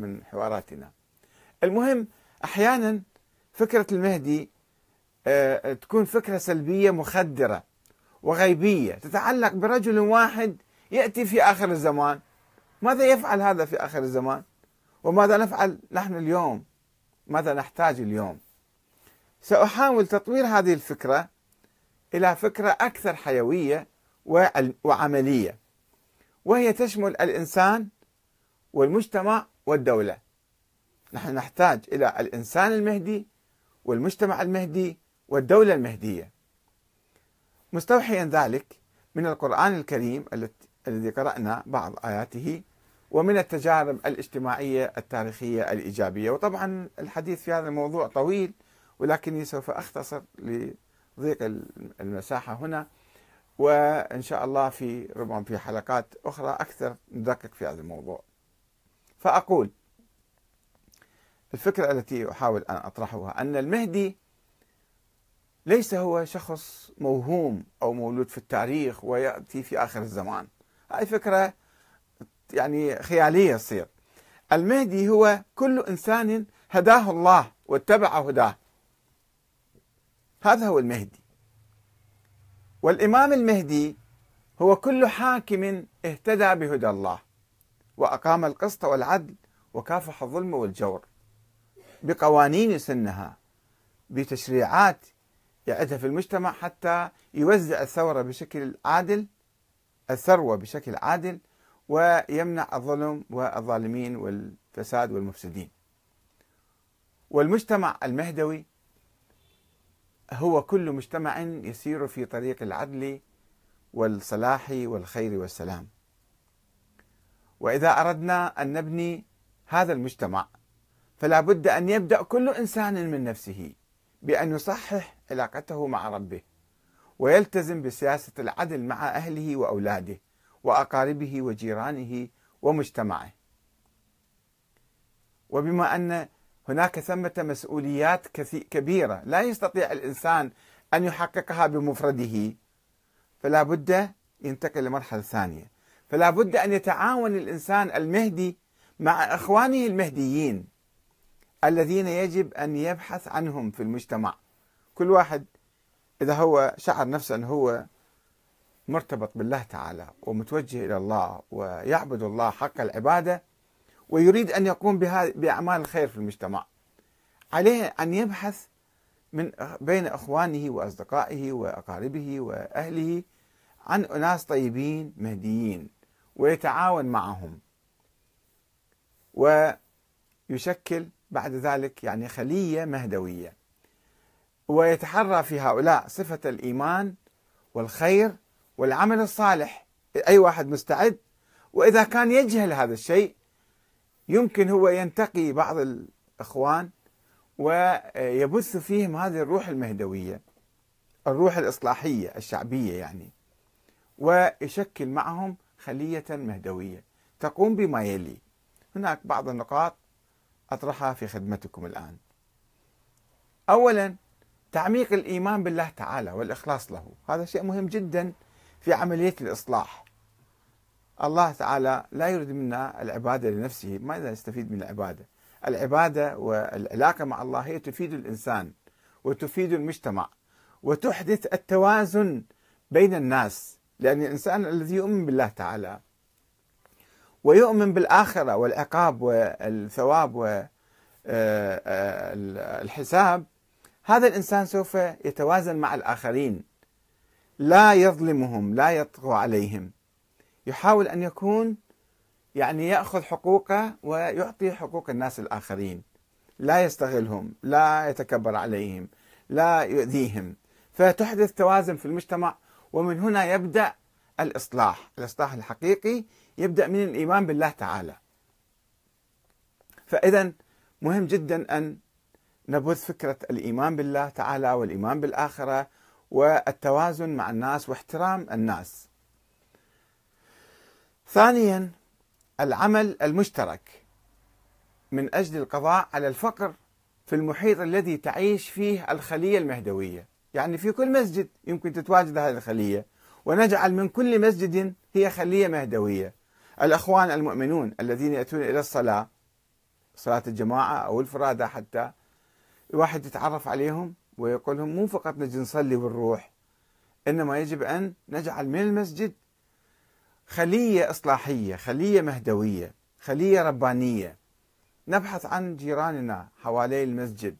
من حواراتنا. المهم أحيانا فكرة المهدي آه، تكون فكرة سلبية مخدرة وغيبية تتعلق برجل واحد يأتي في آخر الزمان. ماذا يفعل هذا في آخر الزمان؟ وماذا نفعل نحن اليوم؟ ماذا نحتاج اليوم؟ سأحاول تطوير هذه الفكرة إلى فكرة أكثر حيوية وعملية وهي تشمل الإنسان والمجتمع والدولة. نحن نحتاج إلى الإنسان المهدي والمجتمع المهدي والدولة المهدية. مستوحيا ذلك من القرآن الكريم الذي قرأنا بعض آياته ومن التجارب الاجتماعية التاريخية الإيجابية. وطبعا الحديث في هذا الموضوع طويل ولكني سوف أختصر لضيق المساحة هنا. وإن شاء الله في ربما في حلقات أخرى أكثر ندقق في هذا الموضوع. فأقول الفكرة التي أحاول أن أطرحها أن المهدي ليس هو شخص موهوم أو مولود في التاريخ ويأتي في آخر الزمان. هاي فكرة يعني خيالية تصير. المهدي هو كل إنسان هداه الله واتبع هداه. هذا هو المهدي. والإمام المهدي هو كل حاكم اهتدى بهدى الله. وأقام القسط والعدل وكافح الظلم والجور. بقوانين سنها بتشريعات يعدها في المجتمع حتى يوزع الثورة بشكل عادل الثروة بشكل عادل ويمنع الظلم والظالمين والفساد والمفسدين. والمجتمع المهدوي هو كل مجتمع يسير في طريق العدل والصلاح والخير والسلام. وإذا أردنا أن نبني هذا المجتمع فلا بد أن يبدأ كل إنسان من نفسه بأن يصحح علاقته مع ربه ويلتزم بسياسة العدل مع أهله وأولاده وأقاربه وجيرانه ومجتمعه. وبما أن هناك ثمة مسؤوليات كبيرة لا يستطيع الإنسان أن يحققها بمفرده فلا بد ينتقل لمرحلة ثانية. فلا بد أن يتعاون الإنسان المهدي مع إخوانه المهديين الذين يجب أن يبحث عنهم في المجتمع. كل واحد إذا هو شعر نفسه أنه هو مرتبط بالله تعالى ومتوجه إلى الله ويعبد الله حق العبادة ويريد أن يقوم بأعمال الخير في المجتمع. عليه أن يبحث من بين إخوانه وأصدقائه وأقاربه وأهله عن أناس طيبين مهديين. ويتعاون معهم. ويشكل بعد ذلك يعني خلية مهدوية. ويتحرى في هؤلاء صفة الإيمان والخير والعمل الصالح. أي واحد مستعد وإذا كان يجهل هذا الشيء يمكن هو ينتقي بعض الإخوان ويبث فيهم هذه الروح المهدوية الروح الإصلاحية الشعبية يعني ويشكل معهم خلية مهدوية. تقوم بما يلي. هناك بعض النقاط أطرحها في خدمتكم الآن. أولا تعميق الإيمان بالله تعالى والإخلاص له. هذا شيء مهم جدا في عملية الإصلاح. الله تعالى لا يريد منا العبادة لنفسه. ماذا نستفيد من العبادة؟ العبادة والعلاقة مع الله هي تفيد الإنسان وتفيد المجتمع وتحدث التوازن بين الناس. لأن الإنسان الذي يؤمن بالله تعالى ويؤمن بالآخرة والعقاب والثواب والحساب هذا الإنسان سوف يتوازن مع الآخرين. لا يظلمهم لا يطغى عليهم. يحاول أن يكون يعني يأخذ حقوقه ويعطي حقوق الناس الآخرين. لا يستغلهم لا يتكبر عليهم لا يؤذيهم. فتحدث توازن في المجتمع ومن هنا يبدأ الإصلاح. الإصلاح الحقيقي يبدأ من الإيمان بالله تعالى. فإذا مهم جدا أن نبث فكرة الإيمان بالله تعالى والإيمان بالآخرة والتوازن مع الناس واحترام الناس. ثانيا العمل المشترك من أجل القضاء على الفقر في المحيط الذي تعيش فيه الخلية المهدوية، يعني في كل مسجد يمكن تتواجد هذه الخلية، ونجعل من كل مسجد هي خلية مهدوية. الأخوان المؤمنون الذين يأتون إلى الصلاة صلاة الجماعة أو الفرادة حتى الواحد يتعرف عليهم ويقول لهم مو فقط نجي نصلي ونروح إنما يجب أن نجعل من المسجد خلية إصلاحية خلية مهدوية خلية ربانية. نبحث عن جيراننا حوالي المسجد.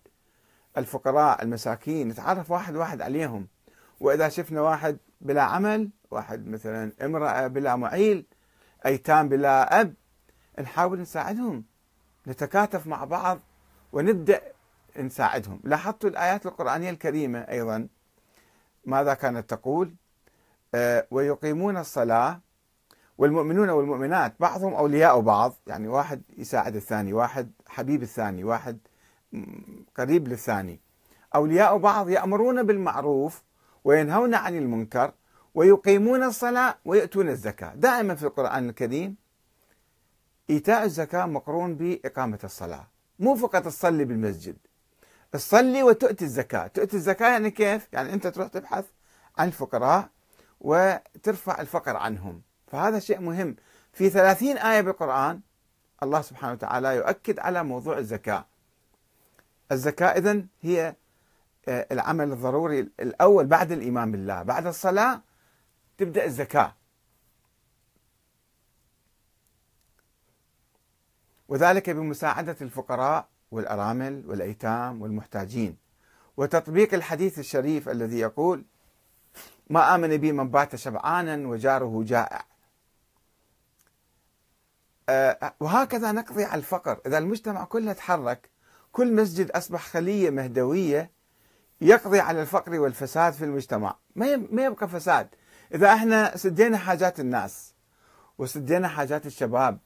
الفقراء المساكين نتعرف واحد واحد عليهم. وإذا شفنا واحد بلا عمل واحد مثلا امرأة بلا معيل أيتام بلا أب نحاول نساعدهم. نتكاتف مع بعض ونبدأ نساعدهم. لاحظتوا الآيات القرآنية الكريمة أيضا؟ ماذا كانت تقول؟ آه ويقيمون الصلاة والمؤمنون والمؤمنات بعضهم أولياء بعض. يعني واحد يساعد الثاني واحد حبيب الثاني واحد قريب للثاني. أولياء بعض يأمرون بالمعروف وينهون عن المنكر ويقيمون الصلاة ويؤتون الزكاة. دائما في القرآن الكريم إيتاء الزكاة مقرون بإقامة الصلاة. مو فقط تصلي بالمسجد. تصلي وتؤتي الزكاة. تؤتي الزكاة يعني كيف؟ يعني أنت تروح تبحث عن الفقراء وترفع الفقر عنهم. فهذا شيء مهم. في ثلاثين آية بالقرآن الله سبحانه وتعالى يؤكد على موضوع الزكاة. الزكاة إذن هي آه، العمل الضروري الأول بعد الإيمان بالله. بعد الصلاة تبدأ الزكاة. وذلك بمساعدة الفقراء والأرامل والأيتام والمحتاجين. وتطبيق الحديث الشريف الذي يقول ما آمن بي من بات شبعانا وجاره جائع. آه، وهكذا نقضي على الفقر. إذا المجتمع كله تحرك كل مسجد أصبح خلية مهدوية يقضي على الفقر والفساد في المجتمع. ما يبقى فساد. إذا إحنا سدينا حاجات الناس وسدينا حاجات الشباب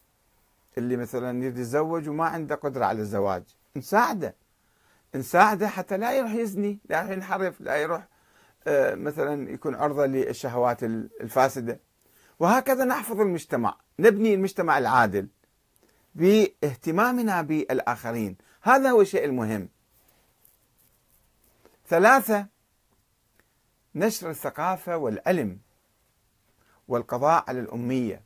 اللي مثلا يريد يتزوج وما عنده قدرة على الزواج نساعده. نساعده حتى لا يروح يزني لا يروح ينحرف لا يروح آه، مثلا يكون عرضة للشهوات الفاسدة. وهكذا نحفظ المجتمع نبني المجتمع العادل باهتمامنا بالآخرين. هذا هو الشيء المهم. ثلاثة نشر الثقافة والعلم والقضاء على الأمية.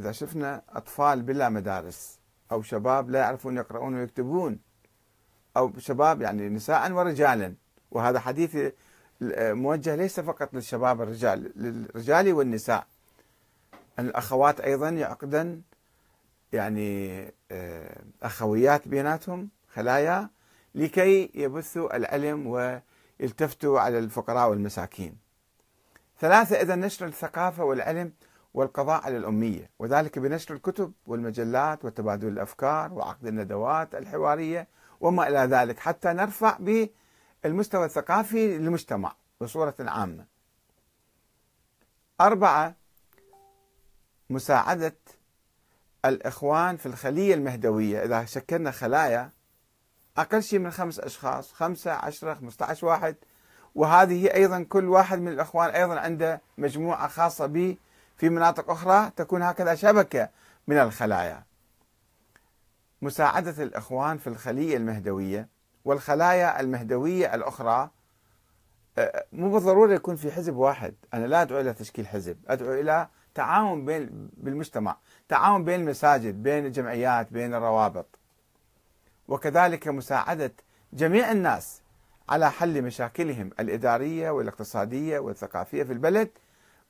إذا شفنا أطفال بلا مدارس أو شباب لا يعرفون يقرؤون ويكتبون أو شباب يعني نساء ورجالا وهذا حديث موجه ليس فقط للشباب الرجال للرجال والنساء. الأخوات أيضا يعقدن يعني آه، أخويات بيناتهم خلايا لكي يبثوا العلم ويلتفتوا على الفقراء والمساكين. ثلاثة إذا نشر الثقافة والعلم والقضاء على الأمية وذلك بنشر الكتب والمجلات وتبادل الأفكار وعقد الندوات الحوارية وما إلى ذلك حتى نرفع بالمستوى الثقافي للمجتمع بصورة عامة. أربعة مساعدة الإخوان في الخلية المهدوية إذا شكلنا خلايا أقل شيء من خمس أشخاص خمسة عشرة خمسة عشر واحد. وهذه أيضا كل واحد من الإخوان أيضا عنده مجموعة خاصة به في مناطق أخرى تكون هكذا شبكة من الخلايا. مساعدة الإخوان في الخلية المهدوية والخلايا المهدوية الأخرى أه، مو بالضرورة يكون في حزب واحد. أنا لا أدعو إلى تشكيل حزب أدعو إلى تعاون بين بالمجتمع تعاون بين المساجد بين الجمعيات بين الروابط. وكذلك مساعدة جميع الناس على حل مشاكلهم الإدارية والاقتصادية والثقافية في البلد.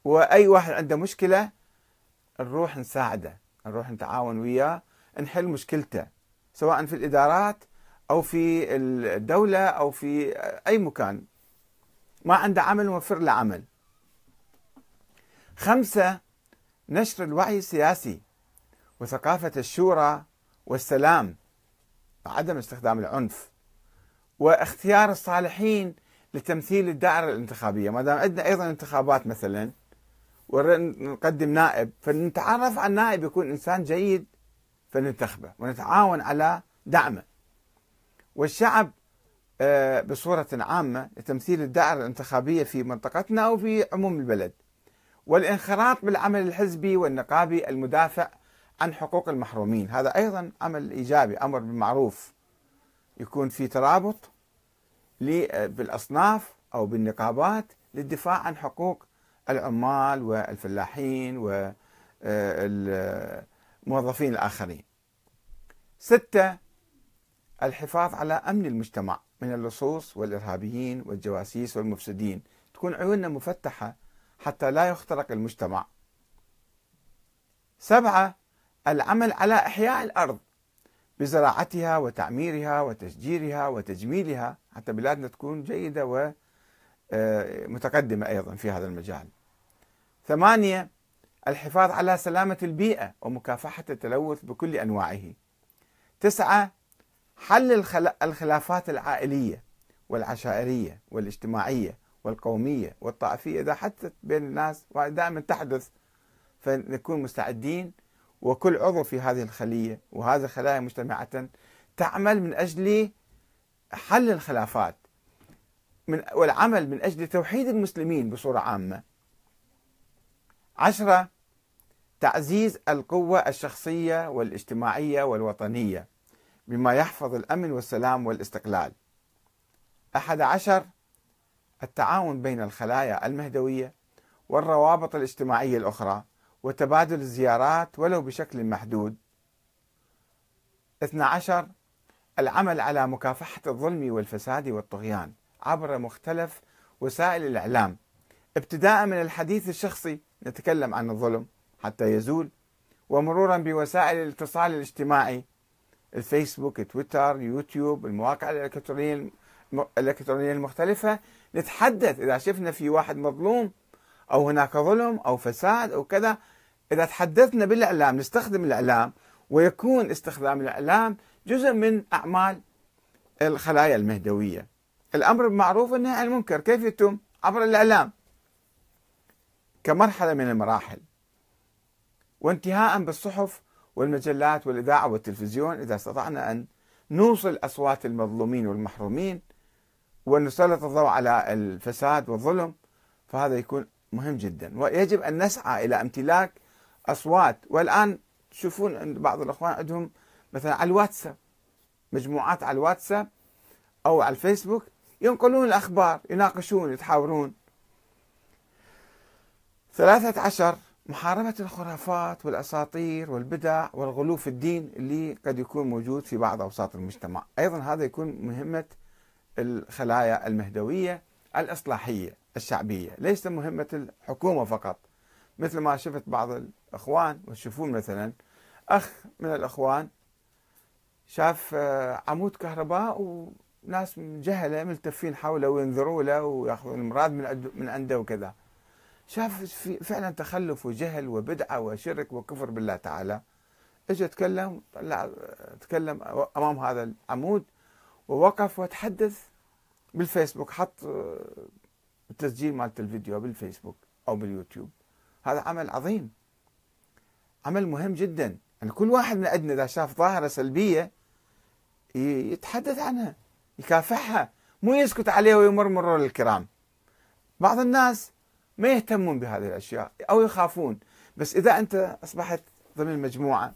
وأي واحد عنده مشكلة نروح نساعده نروح نتعاون وياه نحل مشكلته سواء في الإدارات أو في الدولة أو في أي مكان. ما عنده عمل نوفر له عمل. خمسة نشر الوعي السياسي وثقافة الشورى والسلام عدم استخدام العنف واختيار الصالحين لتمثيل الدائرة الانتخابية. ما دام عندنا أيضا انتخابات مثلا ونقدم نائب فنتعرف على النائب يكون إنسان جيد فننتخبه ونتعاون على دعمه. والشعب آه، بصورة عامة لتمثيل الدائرة الانتخابية في منطقتنا أو في عموم البلد. والانخراط بالعمل الحزبي والنقابي المدافع عن حقوق المحرومين. هذا أيضا عمل إيجابي أمر بالمعروف. يكون في ترابط بالأصناف أو بالنقابات للدفاع عن حقوق العمال والفلاحين والموظفين الآخرين. ستة الحفاظ على أمن المجتمع من اللصوص والإرهابيين والجواسيس والمفسدين. تكون عيوننا مفتحة حتى لا يخترق المجتمع. سبعة العمل على إحياء الأرض بزراعتها وتعميرها وتشجيرها وتجميلها. حتى بلادنا تكون جيدة ومتقدمة آه، أيضا في هذا المجال. ثمانية الحفاظ على سلامة البيئة ومكافحة التلوث بكل أنواعه. تسعة حل الخلافات العائلية والعشائرية والاجتماعية. والقومية والطائفية إذا حدثت بين الناس ودائما تحدث فنكون مستعدين. وكل عضو في هذه الخلية وهذه الخلايا مجتمعة تعمل من أجل حل الخلافات من والعمل من أجل توحيد المسلمين بصورة عامة. عشرة تعزيز القوة الشخصية والاجتماعية والوطنية بما يحفظ الأمن والسلام والاستقلال. أحد عشر التعاون بين الخلايا المهدوية والروابط الاجتماعية الأخرى وتبادل الزيارات ولو بشكل محدود. 12 العمل على مكافحة الظلم والفساد والطغيان عبر مختلف وسائل الإعلام. ابتداء من الحديث الشخصي نتكلم عن الظلم حتى يزول ومرورا بوسائل الاتصال الاجتماعي الفيسبوك تويتر يوتيوب المواقع الإلكترونية الإلكترونية المختلفة نتحدث إذا شفنا في واحد مظلوم أو هناك ظلم أو فساد أو كذا إذا تحدثنا بالإعلام نستخدم الإعلام ويكون استخدام الإعلام جزء من أعمال الخلايا المهدوية. الأمر بالمعروف والنهي عن المنكر كيف يتم؟ عبر الإعلام. كمرحلة من المراحل. وانتهاء بالصحف والمجلات والإذاعة والتلفزيون إذا استطعنا أن نوصل أصوات المظلومين والمحرومين ونسلط الضوء على الفساد والظلم فهذا يكون مهم جدا. ويجب أن نسعى إلى امتلاك أصوات. والآن تشوفون عند بعض الأخوان عندهم مثلا على الواتساب مجموعات على الواتساب أو على الفيسبوك ينقلون الأخبار يناقشون يتحاورون. ثلاثة عشر محاربة الخرافات والأساطير والبدع والغلو في الدين اللي قد يكون موجود في بعض أوساط المجتمع. أيضا هذا يكون مهمة الخلايا المهدوية الإصلاحية الشعبية. ليس مهمة الحكومة فقط. مثل ما شفت بعض الأخوان وتشوفون مثلا أخ من الأخوان شاف آه، عمود كهرباء وناس جهلة ملتفين حوله وينذروا له ويأخذون المراد من من عنده وكذا. شاف فعلا تخلف وجهل وبدعة وشرك وكفر بالله تعالى. اجى تكلم طلع تكلم أمام هذا العمود ووقف وتحدث بالفيسبوك حط آه، التسجيل مالت الفيديو بالفيسبوك أو باليوتيوب. هذا عمل عظيم. عمل مهم جدا. يعني كل واحد من عندنا إذا شاف ظاهرة سلبية يتحدث عنها يكافحها مو يسكت عليها ويمر مرور الكرام بعض الناس ما يهتمون بهذه الأشياء أو يخافون. بس إذا أنت أصبحت ضمن مجموعة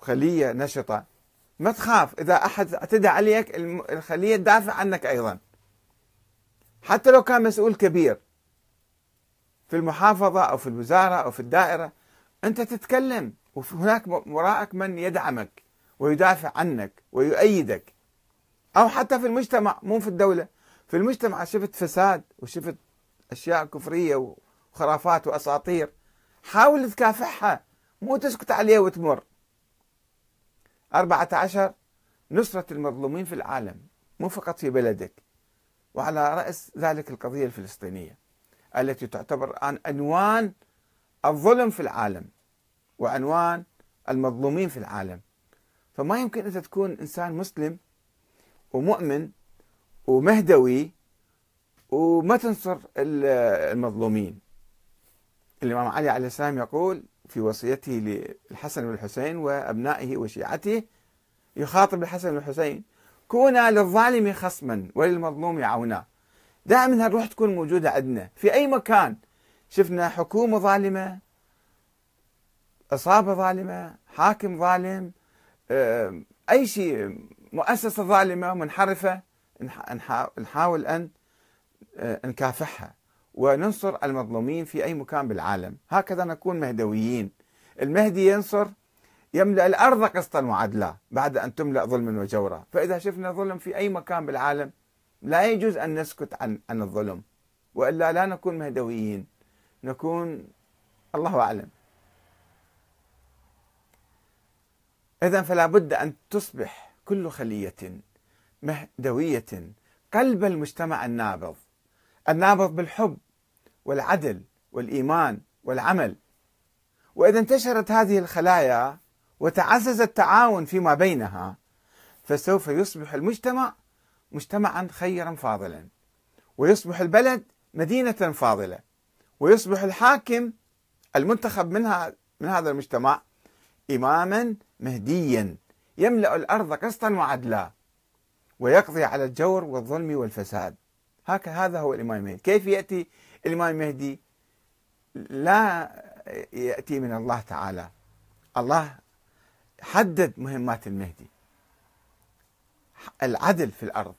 خليه نشطة ما تخاف. إذا أحد اعتدى عليك الخلية تدافع عنك أيضا. حتى لو كان مسؤول كبير. في المحافظة أو في الوزارة أو في الدائرة. أنت تتكلم وهناك وراءك من يدعمك ويدافع عنك ويؤيدك. أو حتى في المجتمع مو في الدولة. في المجتمع شفت فساد وشفت أشياء كفرية وخرافات وأساطير. حاول تكافحها. مو تسكت عليها وتمر. أربعة عشر نصرة المظلومين في العالم مو فقط في بلدك وعلى رأس ذلك القضية الفلسطينية التي تعتبر الآن عنوان الظلم في العالم وعنوان المظلومين في العالم. فما يمكن أنت تكون إنسان مسلم ومؤمن ومهدوي وما تنصر المظلومين. الإمام علي عليه السلام يقول في وصيته للحسن والحسين وأبنائه وشيعته يخاطب الحسن والحسين كونا للظالم خصما وللمظلوم عونا. دائما هالروح تكون موجودة عندنا. في أي مكان شفنا حكومة ظالمة إصابة ظالمة حاكم ظالم أي شيء مؤسسة ظالمة منحرفة نحاول أن آه، نكافحها. وننصر المظلومين في أي مكان بالعالم. هكذا نكون مهدويين. المهدي ينصر يملأ الأرض قسطا وعدلا بعد أن تملأ ظلما وجورا. فإذا شفنا ظلم في أي مكان بالعالم لا يجوز أن نسكت عن, عن الظلم. وإلا لا نكون مهدويين. نكون الله أعلم. إذا فلا بد أن تصبح كل خلية مهدوية. قلب المجتمع النابض. النابض بالحب. والعدل والإيمان والعمل. وإذا انتشرت هذه الخلايا وتعزز التعاون فيما بينها فسوف يصبح المجتمع مجتمعا خيرا فاضلا ويصبح البلد مدينة فاضلة ويصبح الحاكم المنتخب منها من هذا المجتمع إماما مهديا يملأ الأرض قسطا وعدلا ويقضي على الجور والظلم والفساد. هكذا هو الإمام المهدي. كيف يأتي الإمام المهدي لا يأتي من الله تعالى. الله حدد مهمات المهدي. العدل في الأرض.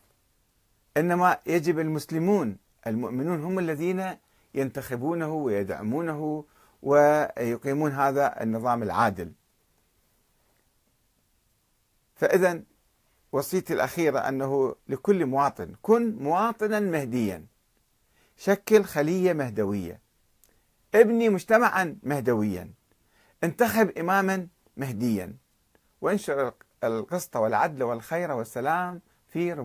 إنما يجب المسلمون المؤمنون هم الذين ينتخبونه ويدعمونه ويقيمون هذا النظام العادل. فإذا وصيتي الأخيرة أنه لكل مواطن كن مواطنا مهديا. شكل خلية مهدوية. ابني مجتمعا مهدويا. انتخب إماما مهديا. وانشر القسط والعدل والخير والسلام في ربوع